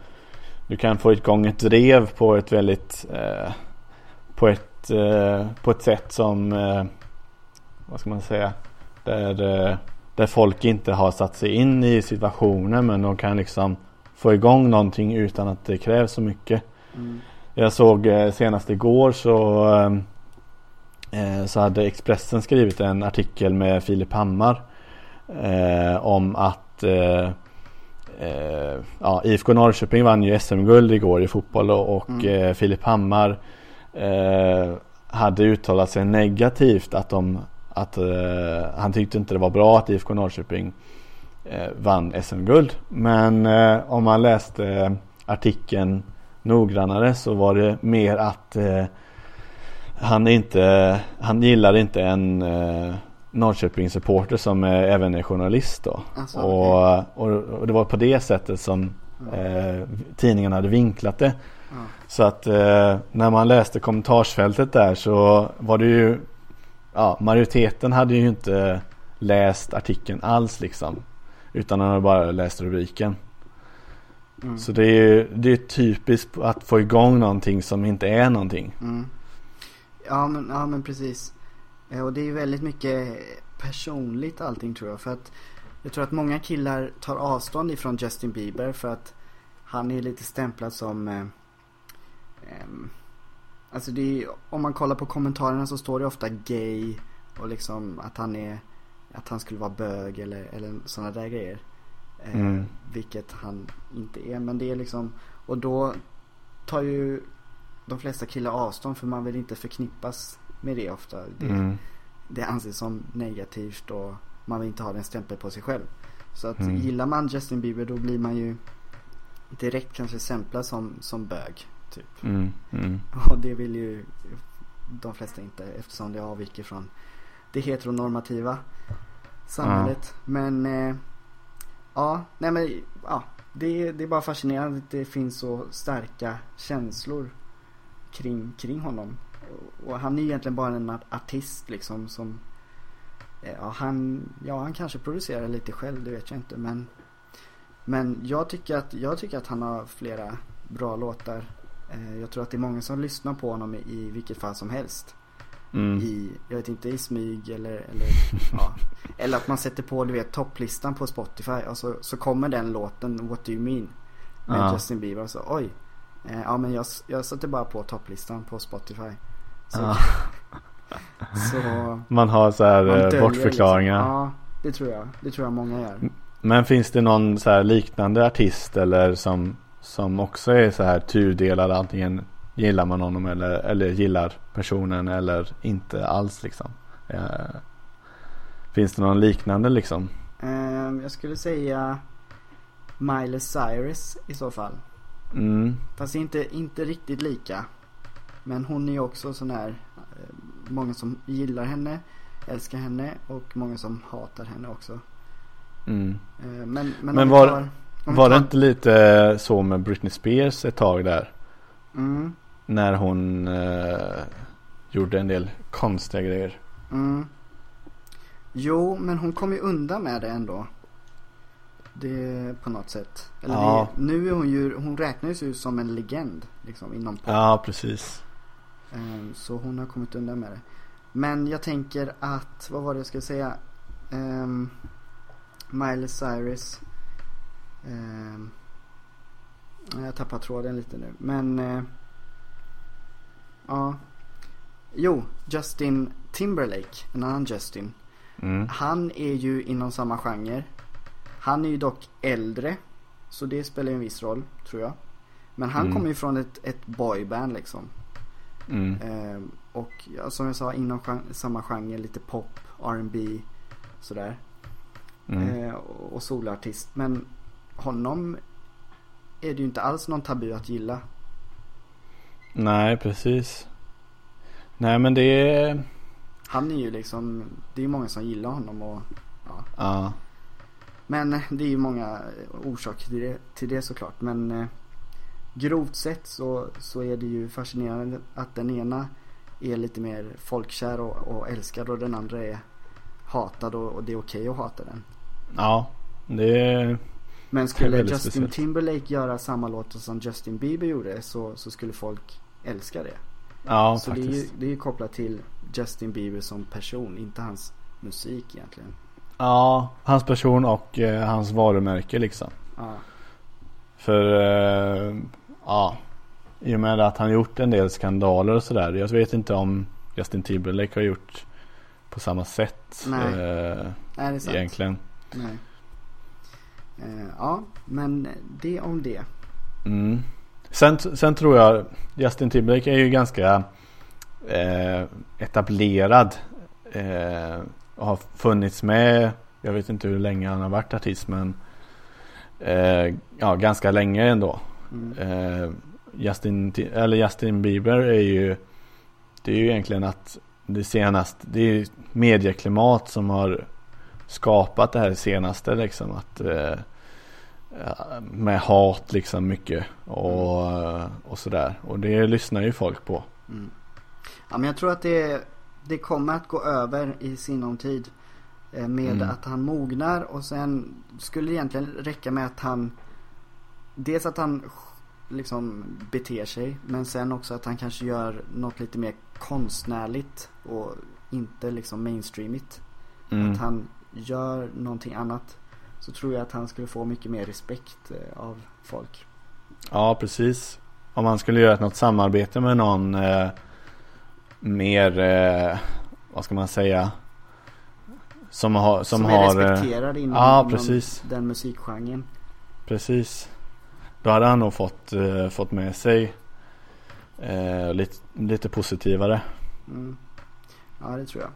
Du kan få igång ett drev på ett väldigt eh, På ett eh, På ett sätt som eh, Vad ska man säga Där eh, Där folk inte har satt sig in i situationen men de kan liksom Få igång någonting utan att det krävs så mycket. Mm. Jag såg eh, senast igår så eh, Så hade Expressen skrivit en artikel med Filip Hammar Om att ja, IFK Norrköping vann ju SM-guld igår i fotboll och, Mm. Filip Hammar Hade uttalat sig negativt att de att eh, han tyckte inte det var bra att IFK Norrköping eh, vann SM-guld. Men eh, om man läste artikeln noggrannare så var det mer att eh, han inte, han gillar inte en eh, Norrköping-supporter som är, även är journalist då. Alltså, och, och, och det var på det sättet som eh, tidningen hade vinklat det. Så att eh, när man läste kommentarsfältet där så var det ju Ja majoriteten hade ju inte läst artikeln alls liksom. Utan de hade bara läst rubriken. Mm. Så det är ju det är typiskt att få igång någonting som inte är någonting. Mm. Ja, men, ja men precis. Eh, Och det är ju väldigt mycket personligt allting tror jag. För att jag tror att många killar tar avstånd ifrån Justin Bieber för att han är lite stämplad som eh, ehm, Alltså det är, om man kollar på kommentarerna så står det ofta gay Och liksom att han är, att han skulle vara bög eller, eller sådana där grejer. Eh, Mm. Vilket han inte är. Men det är liksom, och då tar ju de flesta killar avstånd för man vill inte förknippas med det ofta. Det, Mm. det anses som negativt och man vill inte ha den stämpeln på sig själv. Så att Mm. gillar man Justin Bieber då blir man ju direkt kanske stämplad som, som bög. Typ. Mm. Mm. Och det vill ju de flesta inte eftersom det avviker från det heteronormativa samhället. Men eh, ja, nej men ja, det, det är bara fascinerande att det finns så starka känslor kring, kring honom. Och, och han är egentligen bara en art- artist liksom som eh, Ja han, ja han kanske producerar lite själv, det vet jag inte men Men jag tycker att, jag tycker att han har flera bra låtar Jag tror att det är många som lyssnar på honom i, vilket fall som helst Mm. i, jag vet inte, i smyg eller, eller, ja. eller att man sätter på, du vet, topplistan på Spotify och så, så kommer den låten, What Do You Mean? Med Ja. Justin Bieber och så, oj. Eh, ja men jag, jag sätter bara på topplistan på Spotify. Så, Ja. så Man har så här eh, döljer bortförklaringar. Liksom. Ja, det tror jag. Det tror jag många gör. Men finns det någon så här liknande artist eller som, som också är så här tudelad antingen gillar man honom eller, eller gillar personen eller inte alls liksom. Eh, finns det någon liknande liksom? Eh, jag skulle säga Miley Cyrus i så fall. Mm. Fast inte, inte riktigt lika. Men hon är ju också sån här, eh, många som gillar henne, älskar henne och många som hatar henne också. Mm. Eh, Men, men, Men var- tar, Var det inte lite så med Britney Spears ett tag där? Mm, När hon eh, gjorde en del konstiga grejer. mm. Jo, men hon kom ju undan med det ändå. Det på något sätt. Eller Ja. det, nu är hon ju, hon räknas ju som en legend liksom inom pop. Ja, precis. Ehm, Så hon har kommit undan med det. Men jag tänker att, vad var det jag skulle säga? Um, Miley Cyrus. Um, jag tappar tråden lite nu. Men, eh, ja. Jo, Justin Timberlake, en annan Justin. Mm. Han är ju inom samma genre. Han är ju dock äldre. Så det spelar ju en viss roll, tror jag. Men han Mm. kommer ju från ett, ett boyband liksom. Mm. Ehm, och ja, som jag sa inom gen- samma genre, lite pop, R&B sådär. Mm. Och, och solartist. Men honom är det ju inte alls någon tabu att gilla. Nej, precis. Nej, men det är... Han är ju liksom, det är ju många som gillar honom och ja. Ja. Men det är ju många orsaker till det, till det såklart. Men eh, grovt sett så, så är det ju fascinerande att den ena är lite mer folkkär och, och älskad och den andra är hatad och, och det är okej att hata den. Ja, det är... Men skulle Justin speciellt. Timberlake göra samma låtar som Justin Bieber gjorde så, så skulle folk älska det. Ja, så det är, ju, faktiskt. det är ju kopplat till Justin Bieber som person, inte hans musik egentligen. Ja, hans person och eh, hans varumärke liksom. Ja, För, eh, ja. I och med att han gjort en del skandaler och sådär. Jag vet inte om Justin Timberlake har gjort på samma sätt. Nej. Eh, är det sant? egentligen. Nej. Eh, ja, men det om det. Mm. Sen, sen tror jag Justin Timberlake är ju ganska eh, etablerad. Eh, har funnits med. Jag vet inte hur länge han har varit artist men eh, ja, ganska länge ändå. Mm. Eh, Justin, Ti- eller Justin Bieber är ju Det är ju egentligen att det senaste Det är medieklimat som har Skapat det här senaste liksom att eh, Med hat liksom mycket och, och sådär Och det lyssnar ju folk på Mm. Ja, men jag tror att det, det kommer att gå över i sinom tid. eh, Med Mm. att han mognar och sen skulle det egentligen räcka med att han Dels att han liksom beter sig men sen också att han kanske gör något lite mer konstnärligt och inte liksom mainstreamigt. mm. Att han gör någonting annat. Så tror jag att han skulle få mycket mer respekt eh, av folk. Ja precis Om man skulle göra något samarbete med någon eh, Mer eh, Vad ska man säga Som har, som, som är eh, respekterad inom, ja, inom precis. den musikgenren. Precis. Då hade han nog fått, eh, fått med sig eh, lite, lite positivare. Mm. Ja, det tror jag.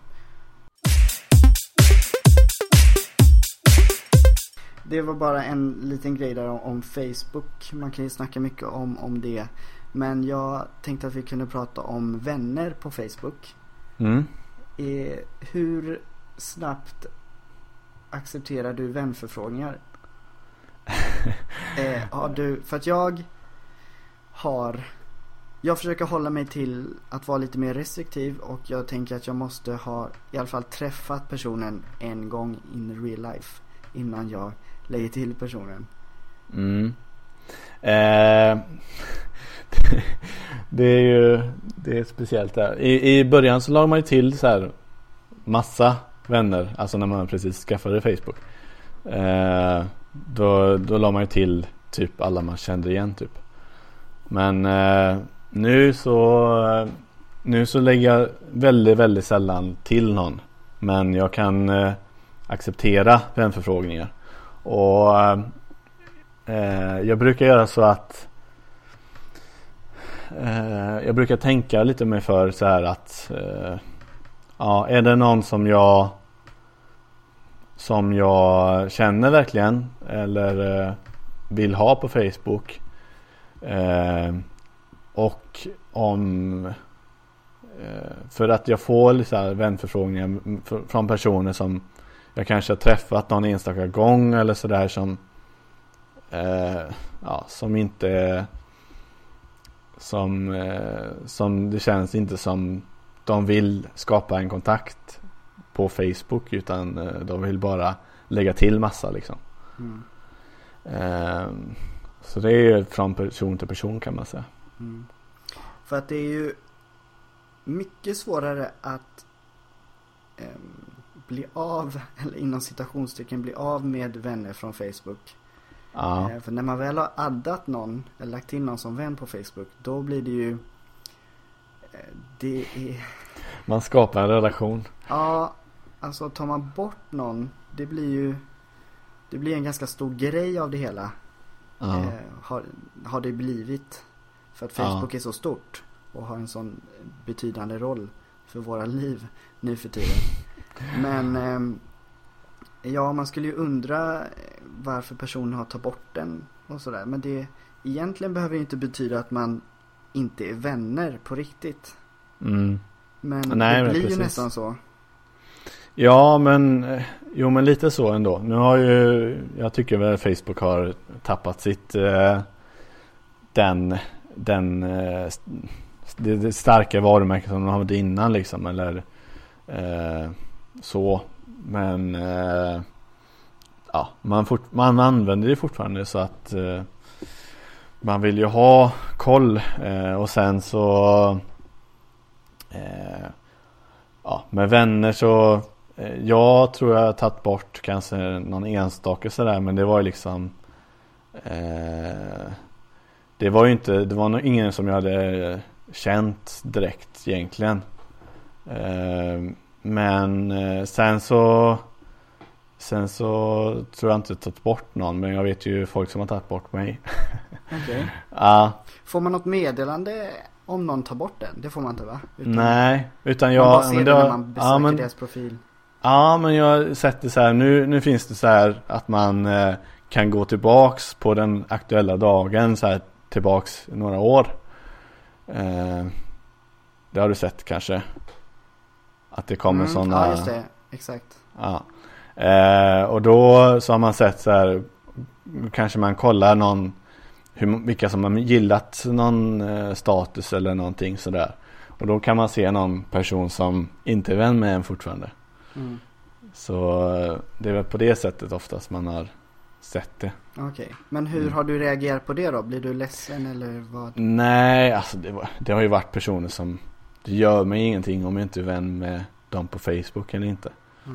Det var bara en liten grej där om, om Facebook. Man kan ju snacka mycket om, om det. Men jag tänkte att vi kunde prata om vänner på Facebook. Mm. Eh, hur snabbt accepterar du vänförfrågningar? eh, har du, för att jag har jag försöker hålla mig till att vara lite mer restriktiv och jag tänker att jag måste ha i alla fall träffat personen en gång in real life innan jag lägger till personen. Mm. Eh, det är ju det är speciellt där. I, I början så la man ju till så här massa vänner. Alltså när man precis skaffade Facebook. Eh, då, då la man ju till typ alla man kände igen typ. Men eh, nu så Nu så lägger jag väldigt väldigt sällan till någon. Men jag kan eh, acceptera vänförfrågningar. Och eh, eh, jag brukar göra så att eh, Jag brukar tänka lite mer för så här att eh, Ja, är det någon som jag Som jag känner verkligen eller eh, vill ha på Facebook eh, Och om eh, För att jag får lite så här vänförfrågningar från personer som jag kanske har träffat någon enstaka gång eller sådär som eh, ja, som inte som, eh, som det känns inte som de vill skapa en kontakt på Facebook utan eh, de vill bara lägga till massa liksom. Mm. Eh, så det är ju från person till person kan man säga. Mm. För att det är ju mycket svårare att ehm, bli av, eller inom citationstecken bli av med vänner från Facebook. Ja, Eh, För när man väl har addat någon, eller lagt in någon som vän på Facebook, då blir det ju eh, Det är, man skapar en relation. ja, alltså tar man bort någon, det blir ju Det blir en ganska stor grej av det hela. Ja, Eh, har, har det blivit. För att Ja. Facebook är så stort och har en sån betydande roll för våra liv nu för tiden. Men ehm, ja, man skulle ju undra eh, varför personen har tagit bort den och sådär. Men det egentligen behöver ju inte betyda att man inte är vänner på riktigt. mm. Men Nej, det men blir ju precis. nästan så. Ja men eh, Jo men lite så ändå. Nu har ju Jag tycker väl Facebook har tappat sitt eh, Den Den eh, det, det starka varumärket som de hade innan liksom eller eh, så Men eh, Ja man, fort, man använder det fortfarande så att eh, Man vill ju ha koll eh, och sen så eh, Ja med vänner så Eh, Jag tror jag har tagit bort kanske någon enstaka sådär men det var ju liksom eh, Det var ju inte, det var nog ingen som jag hade eh, känt direkt egentligen. Eh, men eh, sen så Sen så tror jag inte jag tagit bort någon men jag vet ju folk som har tagit bort mig Okej. Ja, Får man något meddelande om någon tar bort den? Det får man inte va? Utan nej utan Man jag bara ser men det det när har- man besöker ja, men, deras profil. Ja men jag sätter så här nu, nu finns det så här att man eh, kan gå tillbaks på den aktuella dagen så här tillbaks några år. Eh, det har du sett kanske? Att det kommer Mm, sådana. Ja, just det. Exakt. Ja. Eh, och då så har man sett så här. Kanske man kollar någon. Hur, vilka som har gillat någon eh, status eller någonting sådär. Och då kan man se någon person som inte är vän med en fortfarande. Mm. Så eh, det är väl på det sättet oftast man har sett det. Okej. Men hur Mm. har du reagerat på det då? Blir du ledsen eller vad? Nej, alltså det, var, det har ju varit personer som Det gör mig ingenting om jag inte är vän med dem på Facebook eller inte. Ja.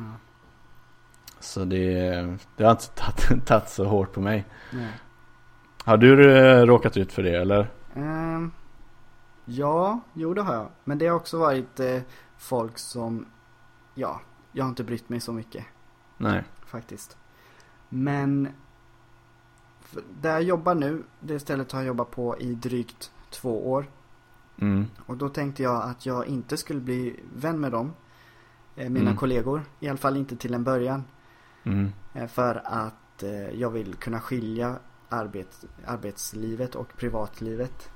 Så det, det har inte tagit, så hårt på mig. Nej. Har du eh, råkat ut för det eller? Ehm, ja, jo det har jag. Men det har också varit eh, folk som, ja, jag har inte brytt mig så mycket. Nej. Faktiskt. Men där jag jobbar nu, det stället har jag jobbat på i drygt två år. Mm. Och då tänkte jag att jag inte skulle bli vän med dem. eh, Mina Mm. kollegor. I alla fall inte till en början. Mm. Eh, För att eh, jag vill kunna skilja arbet, arbetslivet och privatlivet.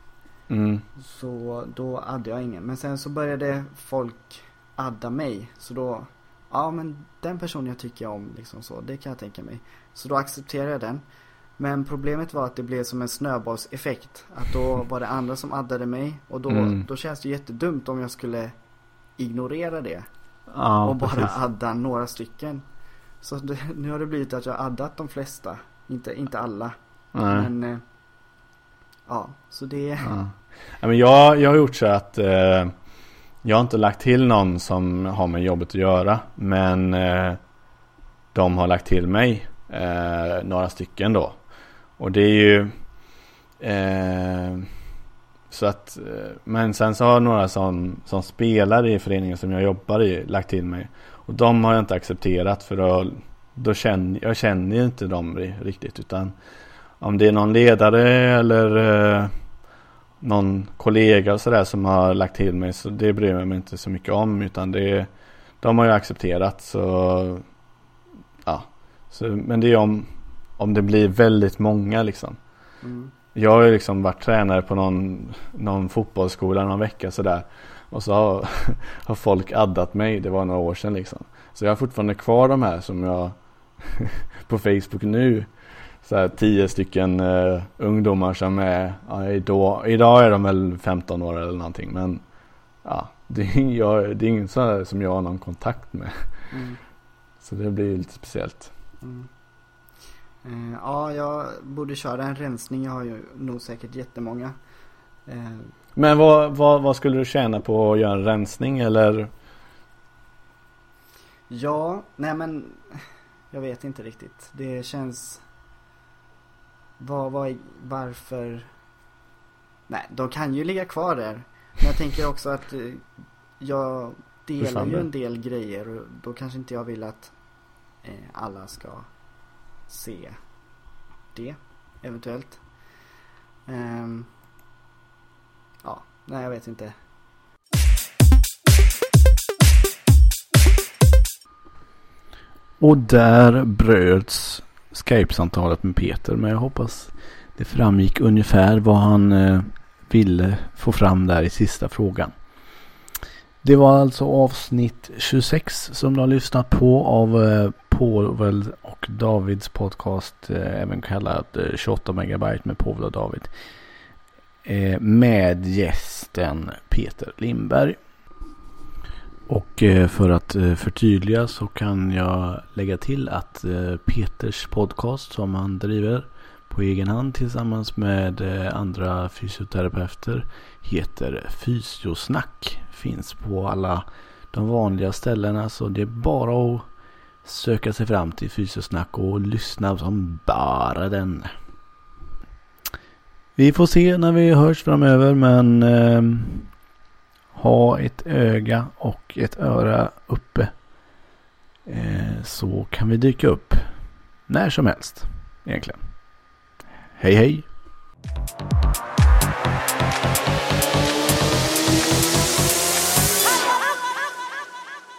Mm. Så då hade jag ingen. Men sen så började folk adda mig. Så då, ja men den personen jag tycker om liksom så, det kan jag tänka mig. Så då accepterade jag den. Men problemet var att det blev som en snöbollseffekt. Att då var det andra som addade mig. Och då, Mm. då känns det jättedumt om jag skulle ignorera det. Ja, och bara precis. adda några stycken. Så det, nu har det blivit att jag har addat de flesta. Inte, inte alla. Nej. Men eh, ja, så det Ja. Ja, men jag, jag har gjort så att eh, jag har inte lagt till någon som har med jobbet att göra. Men eh, de har lagt till mig eh, några stycken då. Och det är ju eh, så att eh, men sen så har några som, som spelar i föreningen som jag jobbar i lagt till mig. Och de har jag inte accepterat för då, då känner jag känner ju inte dem riktigt. Utan om det är någon ledare eller eh, någon kollega och sådär som har lagt till mig så det bryr jag mig inte så mycket om. Utan det de har jag accepterat så ja. Så, men det är om om det blir väldigt många liksom. Mm, jag har ju liksom varit tränare på någon, någon fotbollsskola någon vecka sådär. Och så har, har folk addat mig. Det var några år sedan liksom. Så jag har fortfarande kvar de här som jag på Facebook nu. Så här tio stycken eh, ungdomar som är, ja, idag, idag är de väl 15 år eller någonting men ja, det är, jag, det är ingen som jag har någon kontakt med. mm, Så det blir lite speciellt. mm. Eh, ja, jag borde köra en rensning. Jag har ju nog säkert jättemånga. Eh, Men vad, vad, vad skulle du tjäna på att göra en rensning eller? ja, nej men jag vet inte riktigt. Det känns... Vad, vad, varför? Nej, de kan ju ligga kvar där. Men jag tänker också att eh, jag delar ju en del grejer och då kanske inte jag vill att eh, alla ska se det eventuellt. Um, ja, nej jag vet inte. Och där bröts Skype-samtalet med Peter. Men jag hoppas det framgick ungefär vad han eh, ville få fram där i sista frågan. Det var alltså avsnitt 26 som du har lyssnat på av eh, Povel och Davids podcast. Eh, även kallad 28 eh, megabyte med Povel och David. Eh, med gästen Peter Lindberg. Och för att förtydliga så kan jag lägga till att Peters podcast som han driver på egen hand tillsammans med andra fysioterapeuter heter Fysiosnack. Finns på alla de vanliga ställena så det är bara att söka sig fram till Fysiosnack och lyssna som bara den. Vi får se när vi hörs framöver men eh, ha ett öga och ett öra uppe. Eh, så kan vi dyka upp när som helst egentligen. Hej hej!